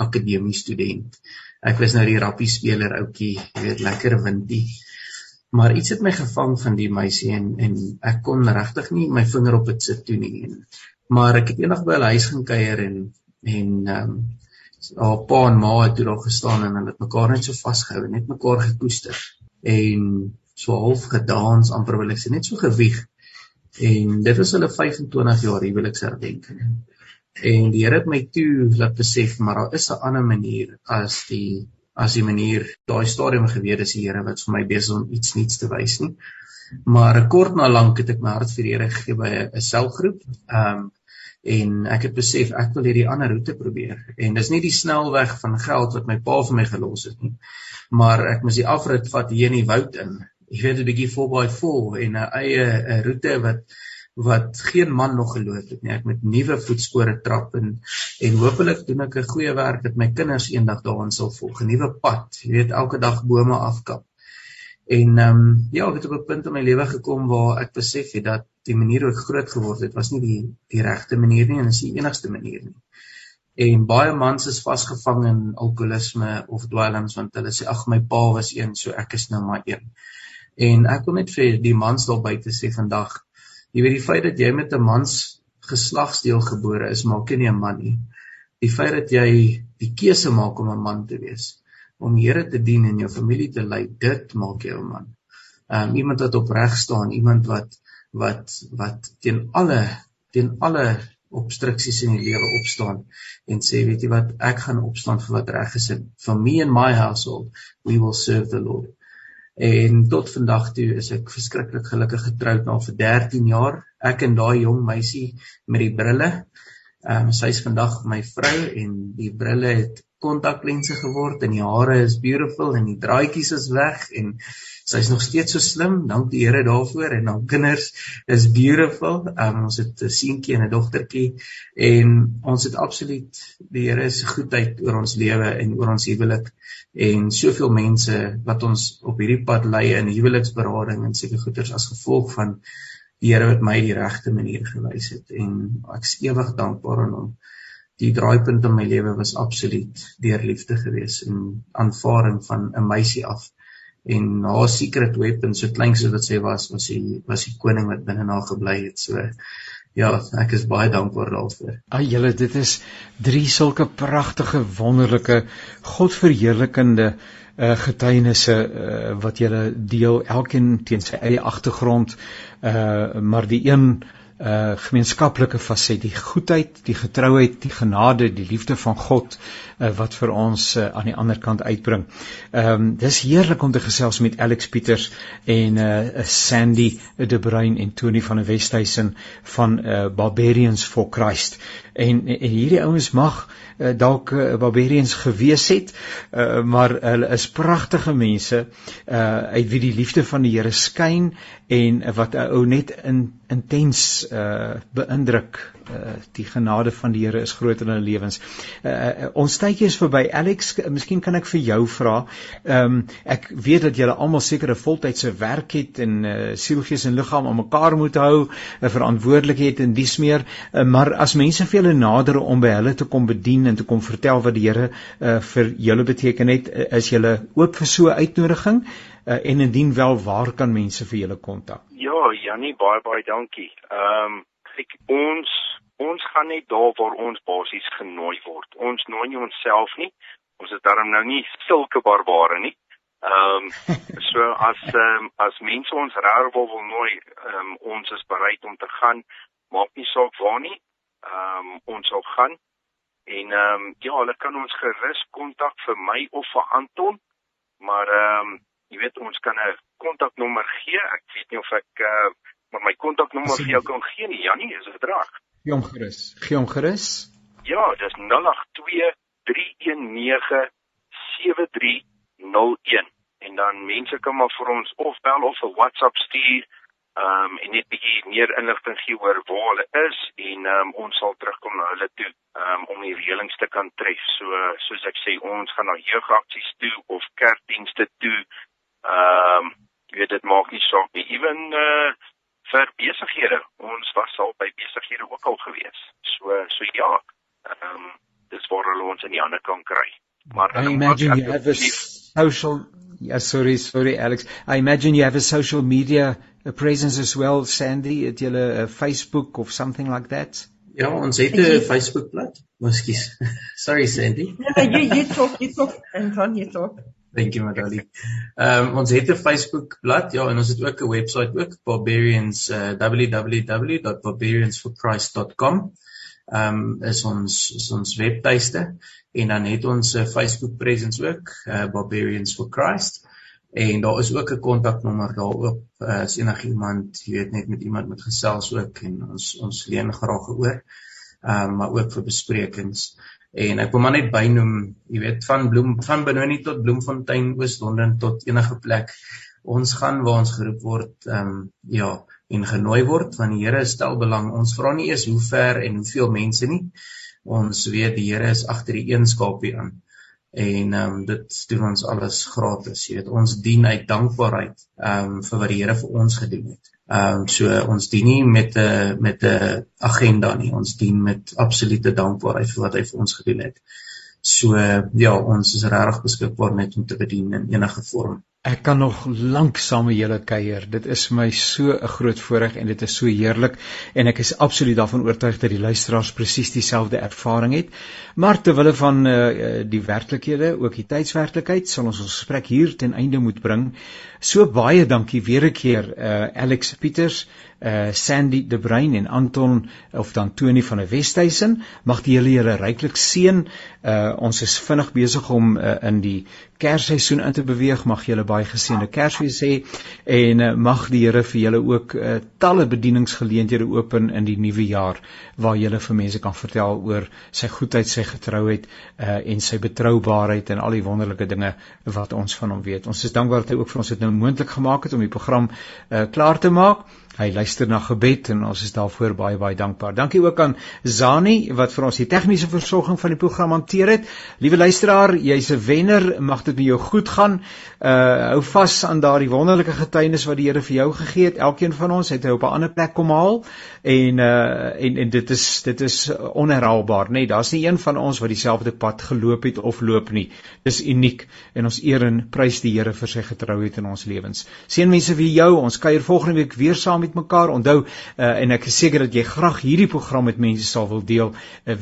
D: akademie student. Ek was nou die rappie speler ouetjie, jy weet lekker windie. Maar iets het my gevang van die meisie en en ek kon regtig nie my vinger op dit sit toe nie. En, maar ek het eendag by hulle huis gaan kuier en en ehm um, haar pa en ma het toe daar gestaan en hulle het mekaar net so vasgehou, net mekaar gekoester en so half gedans amper wil ek sê net so gewieg En dit was hulle 25 jaar huweliksherdenking. En die Here het my toe laat besef maar daar is 'n ander manier as die as die manier daai stadium geweet is die Here wat vir my besig om iets nuuts te wys nie. Maar kort na lank het ek my hart vir die Here gegee by 'n selgroep. Ehm um, en ek het besef ek wil hierdie ander roete probeer. En dis nie die snelweg van geld wat my pa vir my gelos het nie. Maar ek moes die afrit vat hier in die woud in jy weet 'n bietjie 4x4 en 'n eie 'n roete wat wat geen man nog geloop het nie. Ek met nuwe voetspore trap en en hopelik doen ek 'n goeie werk dat my kinders eendag daarin sal volg. 'n Nuwe pad, jy weet elke dag bome afkap. En ehm um, ja, ek het op 'n punt in my lewe gekom waar ek besef het dat die manier hoe ek groot geword het was nie die die regte manier nie en is die enigste manier nie. En baie mans is vasgevang in alkoholisme of dwelms want hulle sê ag my pa was een, so ek is nou maar een. En ek wil net vir die mans daar buite sê vandag, jy weet die feit dat jy met 'n mans geslagsdeel gebore is, maak jy nie 'n man nie. Die feit dat jy die keuse maak om 'n man te wees, om Here te dien en jou familie te lei, dit maak jou 'n man. Um, iemand wat opreg staan, iemand wat wat wat teen alle teen alle obstruksies in die lewe opstaan en sê weet jy wat ek gaan opstaan vir wat reg is for me and my household we will serve the Lord en tot vandag toe is ek verskriklik gelukkig getroud na vir 13 jaar. Ek en daai jong meisie met die brille. Ehm um, sy is vandag my vrou en die brille het kontaklense geword en die hare is beautiful en die draadjies is weg en sy's nog steeds so slim. Dank die Here daarvoor en haar kinders is beautiful. Um, ons het 'n seentjie en 'n dogtertjie en ons het absoluut die Here se goedheid oor ons lewe en oor ons huwelik en soveel mense wat ons op hierdie pad lei in huweliksberading en seker goeders as gevolg van die Here wat my die regte manier gewys het en ek is ewig dankbaar aan hom die draaipunt in my lewe was absoluut deur liefde gewees en aanvaarding van 'n meisie af. En haar secret weapon so klein so wat sy was was sy was die koning wat binne haar gebly het. So ja ek is baie dankbaar daarvoor.
A: Ag julle dit is drie sulke pragtige wonderlike godverheerlikende uh, getuienisse uh, wat julle deel elkeen teen sy eie agtergrond uh, maar die een uh gemeenskaplike faset, die goedheid, die getrouheid, die genade, die liefde van God uh, wat vir ons uh, aan die ander kant uitbring. Ehm um, dis heerlik om te gesels met Alex Pieters en uh Sandy De Bruin en Tony van der Westhuizen van uh Barbarians for Christ. En, en hierdie ouens mag uh, dalk uh, Barbarians gewees het, uh, maar hulle is pragtige mense uh uit wie die liefde van die Here skyn en uh, wat 'n ou net in intens uh beïndruk uh die genade van die Here is groot in hulle lewens. Uh, uh ons tydjie is verby. Alex, miskien kan ek vir jou vra. Ehm um, ek weet dat julle almal seker 'n voltydse werk het en uh siel, gees en liggaam aan mekaar moet hou, 'n verantwoordelikheid en dies meer, uh, maar as mense vir julle nader om by hulle te kom bedien en te kom vertel wat die Here uh vir julle beteken het, uh, is julle oop vir so 'n uitnodiging? Uh, en indien wel waar kan mense vir julle kontak?
E: Ja, Jannie, baie baie dankie. Ehm um, ek ons ons gaan net daar waar ons basies genooi word. Ons nooi nie onsself nie. Ons is daarom nou nie sulke barbare nie. Ehm um, so as um, as mense ons raar wil nooi, um, ons is bereid om te gaan. Maak nie saak waar nie. Ehm um, ons sal gaan. En ehm um, ja, hulle kan ons gerus kontak vir my of vir Anton. Maar ehm um, jy weet ons kan 'n kontaknommer gee. Ek weet nie of ek uh, maar my kontaknommer vir jou kan gee nie. Jannie, is dit reg?
A: Gee hom gerus. Gee hom gerus.
E: Ja, dis 082 319 7301 en dan mense kan maar vir ons of bel of 'n WhatsApp stuur um en net bietjie meer inligting gee oor waar hulle is en um ons sal terugkom na hulle toe um om die reëlings te kan tref. So soos ek sê, ons gaan na jeugaksies toe of kerkdienste toe. Um jy weet dit maak nie saak nie. Ewen uh vir besighede. Ons was al by besighede ook al gewees. So so ja, ehm um, dis waar hulle ons in die hande kan kry.
A: Maar I imagine you have a social yeah, sorry, sorry Alex. I imagine you have a social media presence as well, Sandy, het jy 'n Facebook of something like that?
D: Ja, ons het 'n Facebook bladsy. Ekskuus. sorry Sandy.
C: no, you you talk, you talk, Anton, you talk.
D: You Madali. Ehm um, ons het 'n Facebook bladsy, ja, en ons het ook 'n webwerf ook, Barbarians uh, www.barbariansforchrist.com. Ehm um, is ons is ons webtuiste en dan het ons 'n Facebook presence ook, uh, Barbarians for Christ. En daar is ook 'n kontaknommer daarop uh, as enigiemand, jy weet net met iemand met gesels ook en ons ons leen graag oor. Ehm um, maar ook vir besprekings en ek wil maar net bynoem, jy weet, van Bloem van Benoni tot Bloemfontein, Oos-London tot enige plek. Ons gaan waar ons geroep word, ehm um, ja, en genooi word want die Here stel belang. Ons vra nie eers hoe ver en hoeveel mense nie. Ons weet die Here is agter die eenskapie aan. En ehm um, dit doen ons alles gratis. Jy weet, ons dien uit dankbaarheid ehm um, vir wat die Here vir ons gedoen het. Ehm um, so ons dien nie met 'n met 'n agenda nie. Ons dien met absolute dankbaarheid vir wat hy vir ons gedoen het. So ja, ons is regtig beskikbaar net om te bedien in enige vorm
A: Ek kan nog lank saam met julle kuier. Dit is my so 'n groot voorreg en dit is so heerlik en ek is absoluut daarvan oortuig dat die luisteraars presies dieselfde ervaring het. Maar ter wille van uh, die werklikhede, ook die tydswerklikheid, sal ons ons gesprek hier ten einde moet bring. So baie dankie weer 'n keer uh, Alex Pieters, uh, Sandy De Bruin en Anton of dan Tony van der Westhuizen. Mag die Here julle ryklik seën. Uh, ons is vinnig besig om uh, in die Kersseisoen in te beweeg. Mag julle baie geseënde Kersfees hê en uh, mag die Here vir julle ook uh, talle bedieningsgeleenthede open in die nuwe jaar waar julle vir mense kan vertel oor sy goedheid, sy getrouheid uh, en sy betroubaarheid en al die wonderlike dinge wat ons van hom weet. Ons is dankbaar dat hy ook vir ons dit nou moontlik gemaak het om die program uh, klaar te maak. Hy luister na gebed en ons is daarvoor baie baie dankbaar. Dankie ook aan Zani wat vir ons die tegniese versorging van die program hanteer het. Liewe luisteraar, jy's 'n wenner, mag dit met jou goed gaan. Uh hou vas aan daardie wonderlike getuienis wat die Here vir jou gegee het. Elkeen van ons het hy op 'n ander plek kom haal en uh en en dit is dit is onherhaalbaar, nê. Nee, Daar's nie een van ons wat dieselfde pad geloop het of loop nie. Dis uniek en ons eer en prys die Here vir sy getrouheid in ons lewens. Seënwense vir jou. Ons kuier volgende week weer saam met mekaar. Onthou uh, en ek is seker dat jy graag hierdie program met mense sal wil deel. Uh,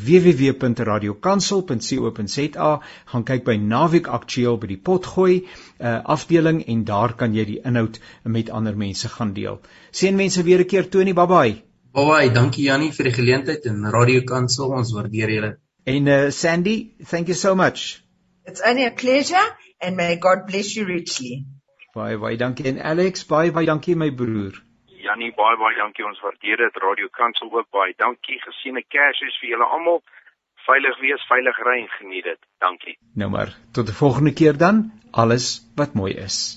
A: www.radiokansel.co.za gaan kyk by Naweek Aktueel by die potgooi uh, afdeling en daar kan jy die inhoud met ander mense gaan deel. Seën mense weer 'n keer Tony, bye bye.
D: Bye bye, dankie Jannie vir die geleentheid en Radio Kansel, ons waardeer julle.
A: En uh, Sandy, thank you so much.
C: It's only a pleasure and may God bless you richly.
A: Baie baie dankie en Alex, baie baie dankie my broer.
E: Jannie, baie baie dankie. Ons waardeer dit. Radio Kansel ook baie dankie. Gesiene Kersfees vir julle almal. Veilig wees, veilig ry en geniet dit. Dankie.
A: Nou maar, tot die volgende keer dan. Alles wat mooi is.